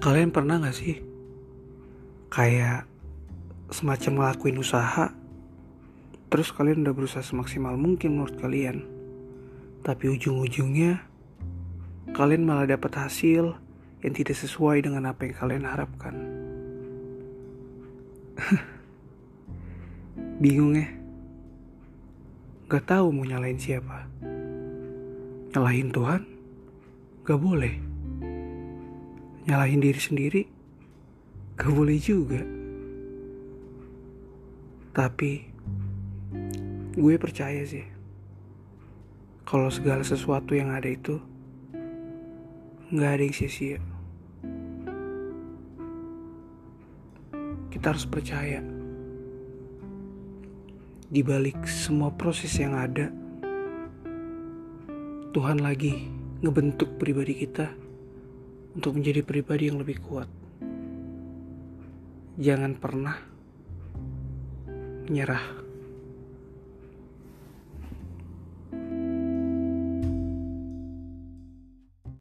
Kalian pernah gak sih kayak semacam ngelakuin usaha terus kalian udah berusaha semaksimal mungkin menurut kalian tapi ujung-ujungnya kalian malah dapat hasil yang tidak sesuai dengan apa yang kalian harapkan. Bingung ya? Gak tahu mau nyalain siapa. Nyalahin Tuhan? Gak boleh nyalahin diri sendiri gak boleh juga. Tapi gue percaya sih kalau segala sesuatu yang ada itu nggak ada yang sia-sia. Kita harus percaya di balik semua proses yang ada Tuhan lagi ngebentuk pribadi kita untuk menjadi pribadi yang lebih kuat. Jangan pernah menyerah